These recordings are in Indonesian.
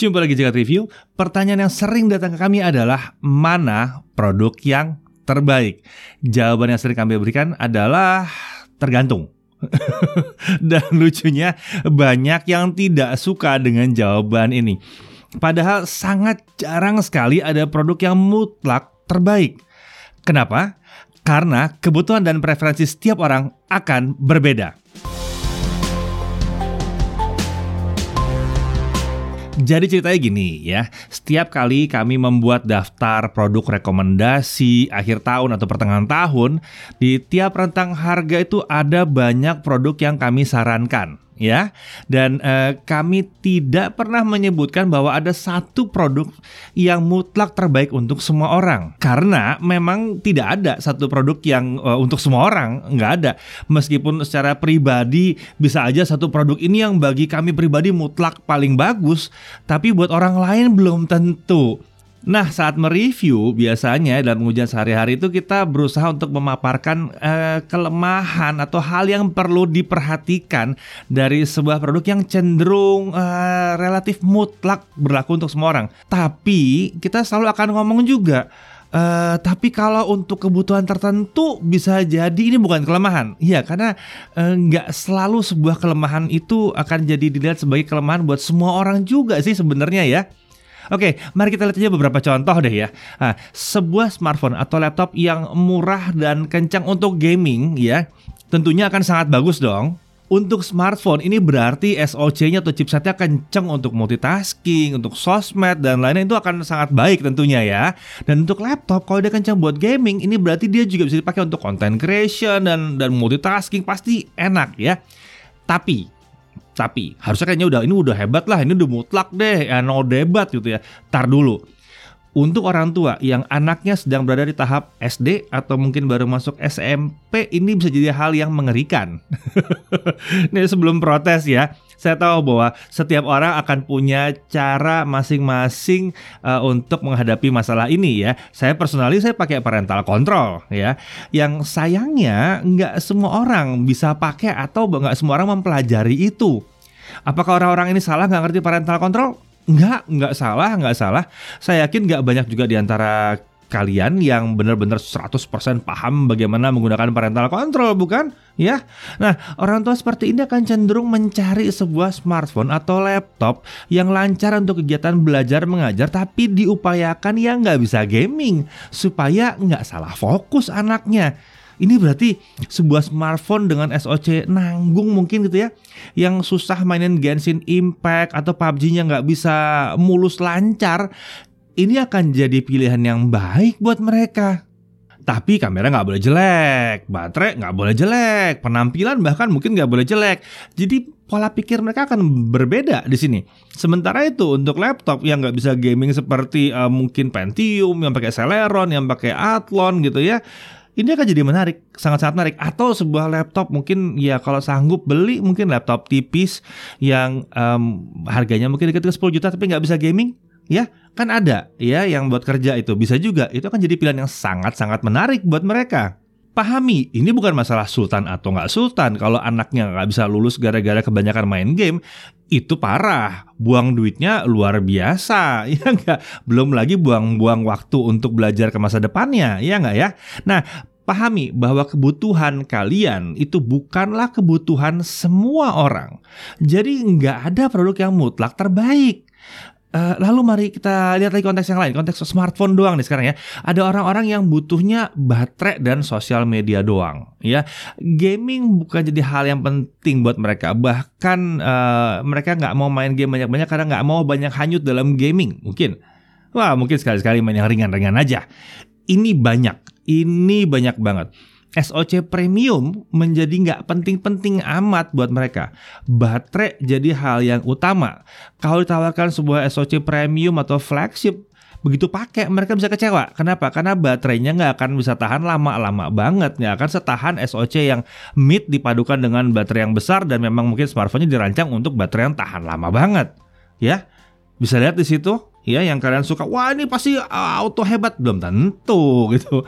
Jumpa lagi Jagat Review. Pertanyaan yang sering datang ke kami adalah mana produk yang terbaik? Jawaban yang sering kami berikan adalah tergantung. Dan lucunya banyak yang tidak suka dengan jawaban ini. Padahal sangat jarang sekali ada produk yang mutlak terbaik. Kenapa? Karena kebutuhan dan preferensi setiap orang akan berbeda. Jadi ceritanya gini ya, setiap kali kami membuat daftar produk rekomendasi akhir tahun atau pertengahan tahun, di tiap rentang harga itu ada banyak produk yang kami sarankan ya. Dan eh, kami tidak pernah menyebutkan bahwa ada satu produk yang mutlak terbaik untuk semua orang. Karena memang tidak ada satu produk yang eh, untuk semua orang, nggak ada. Meskipun secara pribadi bisa aja satu produk ini yang bagi kami pribadi mutlak paling bagus, tapi buat orang lain belum tentu. Nah, saat mereview biasanya dalam ujian sehari-hari itu kita berusaha untuk memaparkan eh, kelemahan atau hal yang perlu diperhatikan dari sebuah produk yang cenderung eh, relatif mutlak berlaku untuk semua orang. Tapi kita selalu akan ngomong juga Uh, tapi kalau untuk kebutuhan tertentu bisa jadi ini bukan kelemahan, iya karena nggak uh, selalu sebuah kelemahan itu akan jadi dilihat sebagai kelemahan buat semua orang juga sih sebenarnya ya. Oke, mari kita lihat aja beberapa contoh deh ya. Nah, sebuah smartphone atau laptop yang murah dan kencang untuk gaming ya, tentunya akan sangat bagus dong. Untuk smartphone ini berarti SoC-nya atau chipsetnya kenceng untuk multitasking, untuk sosmed dan lainnya itu akan sangat baik tentunya ya. Dan untuk laptop kalau dia kencang buat gaming ini berarti dia juga bisa dipakai untuk content creation dan dan multitasking pasti enak ya. Tapi tapi harusnya kayaknya udah ini udah hebat lah, ini udah mutlak deh, ya no debat gitu ya. Tar dulu. Untuk orang tua yang anaknya sedang berada di tahap SD atau mungkin baru masuk SMP, ini bisa jadi hal yang mengerikan. ini sebelum protes ya, saya tahu bahwa setiap orang akan punya cara masing-masing uh, untuk menghadapi masalah ini ya. Saya personally saya pakai parental control ya. Yang sayangnya nggak semua orang bisa pakai atau nggak semua orang mempelajari itu. Apakah orang-orang ini salah nggak ngerti parental control? Enggak, enggak salah, enggak salah. Saya yakin enggak banyak juga di antara kalian yang benar-benar 100% paham bagaimana menggunakan parental control bukan? Ya. Nah, orang tua seperti ini akan cenderung mencari sebuah smartphone atau laptop yang lancar untuk kegiatan belajar mengajar tapi diupayakan yang nggak bisa gaming supaya nggak salah fokus anaknya. Ini berarti sebuah smartphone dengan SoC nanggung mungkin gitu ya Yang susah mainin Genshin Impact atau PUBG-nya nggak bisa mulus lancar Ini akan jadi pilihan yang baik buat mereka tapi kamera nggak boleh jelek, baterai nggak boleh jelek, penampilan bahkan mungkin nggak boleh jelek. Jadi pola pikir mereka akan berbeda di sini. Sementara itu untuk laptop yang nggak bisa gaming seperti uh, mungkin Pentium, yang pakai Celeron, yang pakai Athlon gitu ya, ini akan jadi menarik, sangat-sangat menarik. Atau sebuah laptop mungkin ya kalau sanggup beli mungkin laptop tipis yang um, harganya mungkin dekat ke 10 juta tapi nggak bisa gaming, ya kan ada ya yang buat kerja itu bisa juga. Itu akan jadi pilihan yang sangat-sangat menarik buat mereka. Pahami, ini bukan masalah sultan atau nggak sultan. Kalau anaknya nggak bisa lulus gara-gara kebanyakan main game, itu parah. Buang duitnya luar biasa, ya nggak? Belum lagi buang-buang waktu untuk belajar ke masa depannya, ya nggak ya? Nah, pahami bahwa kebutuhan kalian itu bukanlah kebutuhan semua orang. Jadi nggak ada produk yang mutlak terbaik. Uh, lalu mari kita lihat lagi konteks yang lain, konteks smartphone doang nih sekarang ya. Ada orang-orang yang butuhnya baterai dan sosial media doang, ya. Gaming bukan jadi hal yang penting buat mereka. Bahkan uh, mereka nggak mau main game banyak-banyak karena nggak mau banyak hanyut dalam gaming, mungkin. Wah, mungkin sekali-sekali main yang ringan-ringan aja. Ini banyak, ini banyak banget. SOC premium menjadi nggak penting-penting amat buat mereka. Baterai jadi hal yang utama. Kalau ditawarkan sebuah SOC premium atau flagship, begitu pakai mereka bisa kecewa. Kenapa? Karena baterainya nggak akan bisa tahan lama-lama banget, nggak akan setahan SOC yang mid dipadukan dengan baterai yang besar dan memang mungkin smartphone-nya dirancang untuk baterai yang tahan lama banget. Ya, bisa lihat di situ ya yang kalian suka wah ini pasti auto hebat belum tentu gitu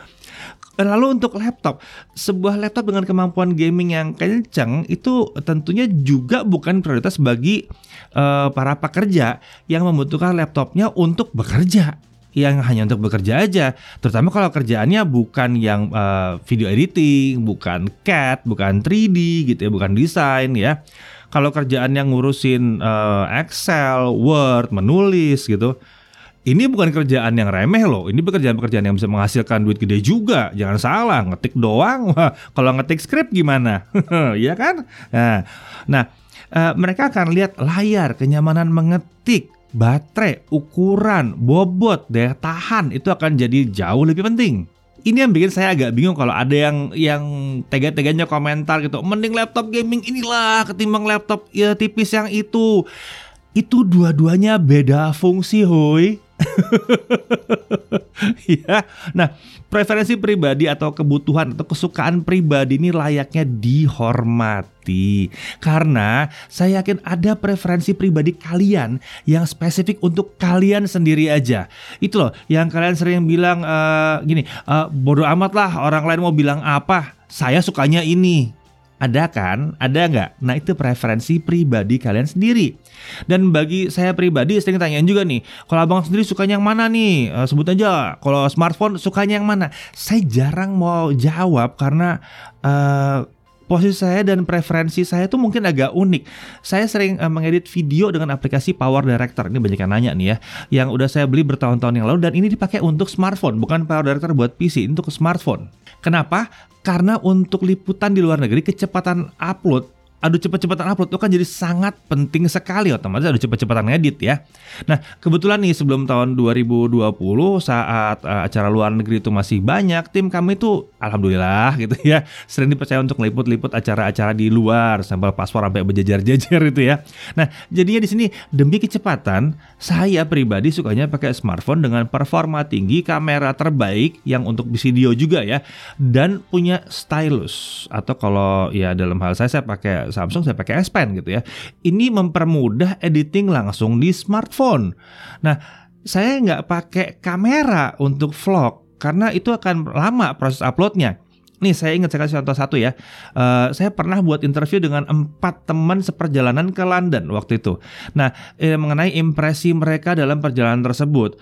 Lalu untuk laptop, sebuah laptop dengan kemampuan gaming yang kencang itu tentunya juga bukan prioritas bagi uh, para pekerja yang membutuhkan laptopnya untuk bekerja. Yang hanya untuk bekerja aja, terutama kalau kerjaannya bukan yang uh, video editing, bukan CAD, bukan 3D gitu ya, bukan desain ya. Kalau kerjaan yang ngurusin uh, Excel, Word, menulis gitu, ini bukan kerjaan yang remeh loh. Ini pekerjaan-pekerjaan yang bisa menghasilkan duit gede juga. Jangan salah, ngetik doang. Wah, kalau ngetik skrip gimana? Iya kan? Nah, nah uh, mereka akan lihat layar, kenyamanan mengetik, baterai, ukuran, bobot, daya tahan itu akan jadi jauh lebih penting. Ini yang bikin saya agak bingung kalau ada yang yang tega-teganya komentar gitu, mending laptop gaming inilah ketimbang laptop ya tipis yang itu. Itu dua-duanya beda fungsi, hoi. ya. Nah, preferensi pribadi atau kebutuhan atau kesukaan pribadi ini layaknya dihormati. Karena saya yakin ada preferensi pribadi kalian yang spesifik untuk kalian sendiri aja. Itu loh yang kalian sering bilang uh, gini, uh, bodoh amat lah orang lain mau bilang apa. Saya sukanya ini ada kan? Ada nggak? Nah itu preferensi pribadi kalian sendiri. Dan bagi saya pribadi sering tanyain juga nih, kalau abang sendiri sukanya yang mana nih? Uh, sebut aja. Kalau smartphone sukanya yang mana? Saya jarang mau jawab karena uh, posisi saya dan preferensi saya itu mungkin agak unik. Saya sering uh, mengedit video dengan aplikasi Power Director. Ini banyak yang nanya nih ya, yang udah saya beli bertahun-tahun yang lalu dan ini dipakai untuk smartphone, bukan Power Director buat PC, untuk smartphone. Kenapa? Karena untuk liputan di luar negeri kecepatan upload adu cepat-cepatan upload itu kan jadi sangat penting sekali otomatis adu cepat-cepatan ngedit ya. Nah, kebetulan nih sebelum tahun 2020 saat uh, acara luar negeri itu masih banyak, tim kami itu alhamdulillah gitu ya, sering dipercaya untuk meliput-liput acara-acara di luar sampai paspor sampai berjejer-jejer itu ya. Nah, jadinya di sini demi kecepatan, saya pribadi sukanya pakai smartphone dengan performa tinggi, kamera terbaik yang untuk video juga ya dan punya stylus atau kalau ya dalam hal saya saya pakai Samsung saya pakai S Pen gitu ya. Ini mempermudah editing langsung di smartphone. Nah, saya nggak pakai kamera untuk vlog karena itu akan lama proses uploadnya. Nih saya ingat saya kasih contoh satu ya. Uh, saya pernah buat interview dengan empat teman seperjalanan ke London waktu itu. Nah eh, mengenai impresi mereka dalam perjalanan tersebut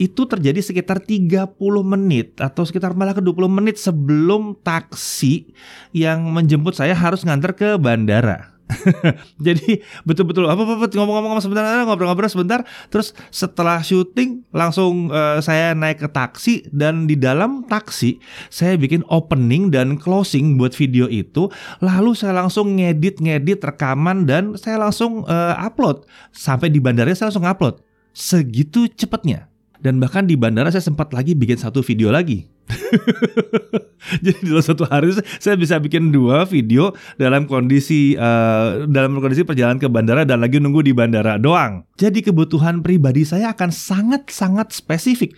itu terjadi sekitar 30 menit atau sekitar malah ke 20 menit sebelum taksi yang menjemput saya harus nganter ke bandara. Jadi betul-betul apa apa ngomong-ngomong sebentar ngobrol-ngobrol sebentar. Terus setelah syuting langsung uh, saya naik ke taksi dan di dalam taksi saya bikin opening dan closing buat video itu. Lalu saya langsung ngedit-ngedit rekaman dan saya langsung uh, upload. Sampai di bandara saya langsung upload. Segitu cepatnya. Dan bahkan di bandara saya sempat lagi bikin satu video lagi Jadi dalam satu hari saya bisa bikin dua video dalam kondisi uh, dalam kondisi perjalanan ke bandara dan lagi nunggu di bandara doang. Jadi kebutuhan pribadi saya akan sangat-sangat spesifik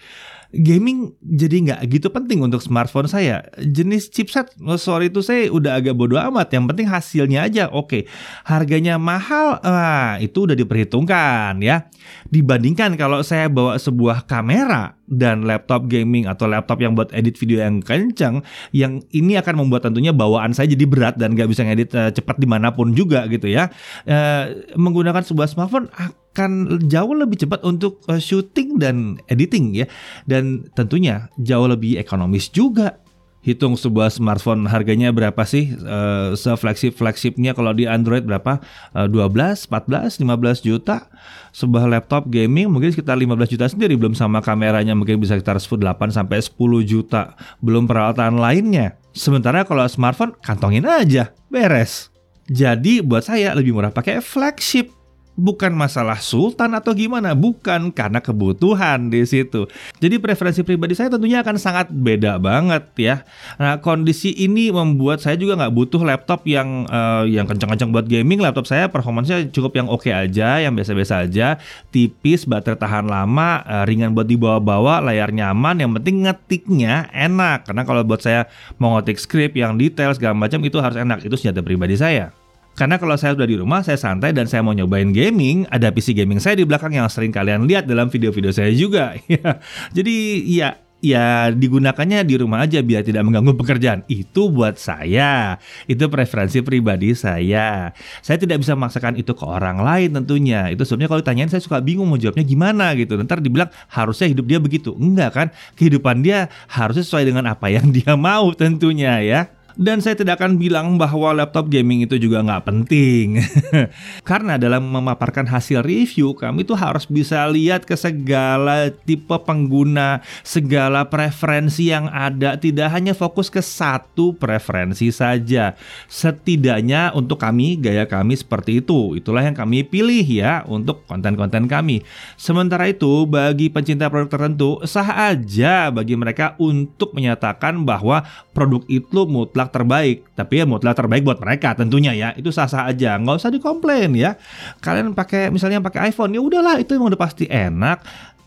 gaming jadi nggak gitu penting untuk smartphone saya. Jenis chipset, oh, sorry itu saya udah agak bodoh amat. Yang penting hasilnya aja. Oke, harganya mahal, ah, itu udah diperhitungkan ya. Dibandingkan kalau saya bawa sebuah kamera dan laptop gaming atau laptop yang buat edit video yang kencang, yang ini akan membuat tentunya bawaan saya jadi berat dan nggak bisa ngedit uh, cepat di mana pun juga gitu ya. Uh, menggunakan sebuah smartphone akan jauh lebih cepat untuk uh, syuting dan editing ya, dan tentunya jauh lebih ekonomis juga hitung sebuah smartphone harganya berapa sih? Uh, se-flagship flagshipnya kalau di Android berapa? Uh, 12, 14, 15 juta. Sebuah laptop gaming mungkin sekitar 15 juta sendiri belum sama kameranya mungkin bisa sekitar 8 sampai 10 juta. Belum peralatan lainnya. Sementara kalau smartphone kantongin aja beres. Jadi buat saya lebih murah pakai flagship bukan masalah sultan atau gimana, bukan karena kebutuhan di situ. Jadi preferensi pribadi saya tentunya akan sangat beda banget ya. Nah kondisi ini membuat saya juga nggak butuh laptop yang uh, yang kencang-kencang buat gaming. Laptop saya performanya cukup yang oke okay aja, yang biasa-biasa aja, tipis, baterai tahan lama, uh, ringan buat dibawa-bawa, layar nyaman. Yang penting ngetiknya enak. Karena kalau buat saya mau ngetik script yang detail segala macam itu harus enak. Itu senjata pribadi saya. Karena kalau saya sudah di rumah, saya santai dan saya mau nyobain gaming, ada PC gaming saya di belakang yang sering kalian lihat dalam video-video saya juga. Jadi ya ya digunakannya di rumah aja biar tidak mengganggu pekerjaan. Itu buat saya. Itu preferensi pribadi saya. Saya tidak bisa memaksakan itu ke orang lain tentunya. Itu sebenarnya kalau ditanyain saya suka bingung mau jawabnya gimana gitu. Ntar dibilang harusnya hidup dia begitu. Enggak kan? Kehidupan dia harusnya sesuai dengan apa yang dia mau tentunya ya. Dan saya tidak akan bilang bahwa laptop gaming itu juga nggak penting. Karena dalam memaparkan hasil review, kami tuh harus bisa lihat ke segala tipe pengguna, segala preferensi yang ada, tidak hanya fokus ke satu preferensi saja. Setidaknya untuk kami, gaya kami seperti itu. Itulah yang kami pilih ya untuk konten-konten kami. Sementara itu, bagi pencinta produk tertentu, sah aja bagi mereka untuk menyatakan bahwa produk itu mutlak terbaik tapi ya mutlak terbaik buat mereka tentunya ya itu sah-sah aja nggak usah dikomplain ya kalian pakai misalnya pakai iPhone ya udahlah itu emang udah pasti enak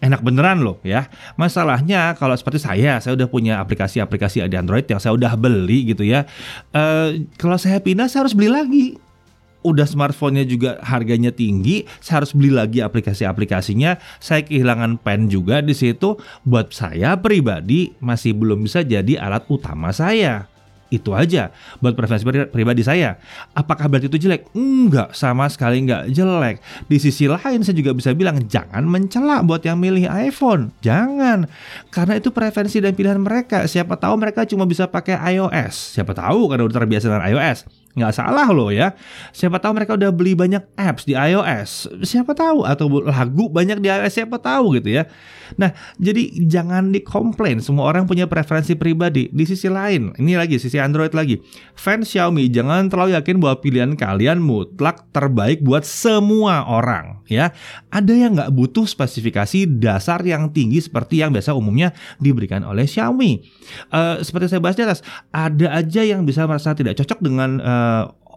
enak beneran loh ya. Masalahnya kalau seperti saya, saya udah punya aplikasi-aplikasi di Android yang saya udah beli gitu ya. Uh, kalau saya pindah, saya harus beli lagi. Udah smartphone-nya juga harganya tinggi, saya harus beli lagi aplikasi-aplikasinya. Saya kehilangan pen juga di situ. Buat saya pribadi masih belum bisa jadi alat utama saya. Itu aja buat preferensi pribadi saya. Apakah berarti itu jelek? Enggak, sama sekali enggak jelek. Di sisi lain saya juga bisa bilang jangan mencela buat yang milih iPhone. Jangan. Karena itu preferensi dan pilihan mereka. Siapa tahu mereka cuma bisa pakai iOS. Siapa tahu karena udah terbiasa dengan iOS nggak salah loh ya. Siapa tahu mereka udah beli banyak apps di iOS, siapa tahu atau lagu banyak di iOS siapa tahu gitu ya. Nah, jadi jangan dikomplain. Semua orang punya preferensi pribadi. Di sisi lain, ini lagi sisi Android lagi. Fans Xiaomi jangan terlalu yakin bahwa pilihan kalian mutlak terbaik buat semua orang ya. Ada yang nggak butuh spesifikasi dasar yang tinggi seperti yang biasa umumnya diberikan oleh Xiaomi. Uh, seperti saya bahas di atas, ada aja yang bisa merasa tidak cocok dengan uh,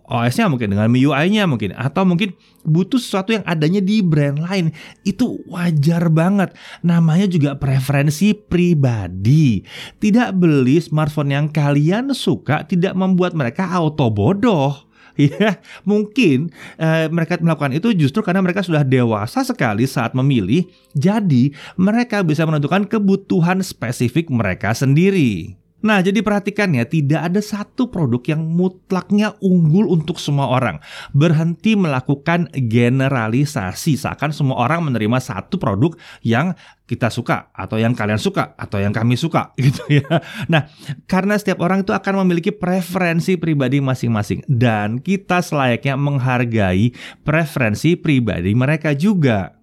OS-nya mungkin dengan MIUI-nya mungkin atau mungkin butuh sesuatu yang adanya di brand lain. Itu wajar banget. Namanya juga preferensi pribadi. Tidak beli smartphone yang kalian suka tidak membuat mereka auto bodoh. Ya mungkin eh, mereka melakukan itu justru karena mereka sudah dewasa sekali saat memilih. Jadi mereka bisa menentukan kebutuhan spesifik mereka sendiri Nah, jadi perhatikan ya, tidak ada satu produk yang mutlaknya unggul untuk semua orang. Berhenti melakukan generalisasi, seakan semua orang menerima satu produk yang kita suka atau yang kalian suka atau yang kami suka gitu ya. Nah, karena setiap orang itu akan memiliki preferensi pribadi masing-masing dan kita selayaknya menghargai preferensi pribadi mereka juga.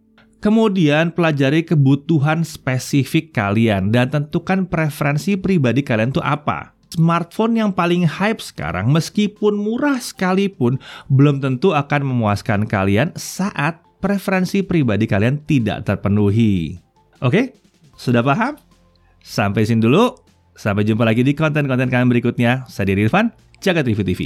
Kemudian pelajari kebutuhan spesifik kalian dan tentukan preferensi pribadi kalian itu apa. Smartphone yang paling hype sekarang meskipun murah sekalipun belum tentu akan memuaskan kalian saat preferensi pribadi kalian tidak terpenuhi. Oke? Sudah paham? Sampai sini dulu. Sampai jumpa lagi di konten-konten kami berikutnya. Saya Diri Irfan, Jaga TV TV.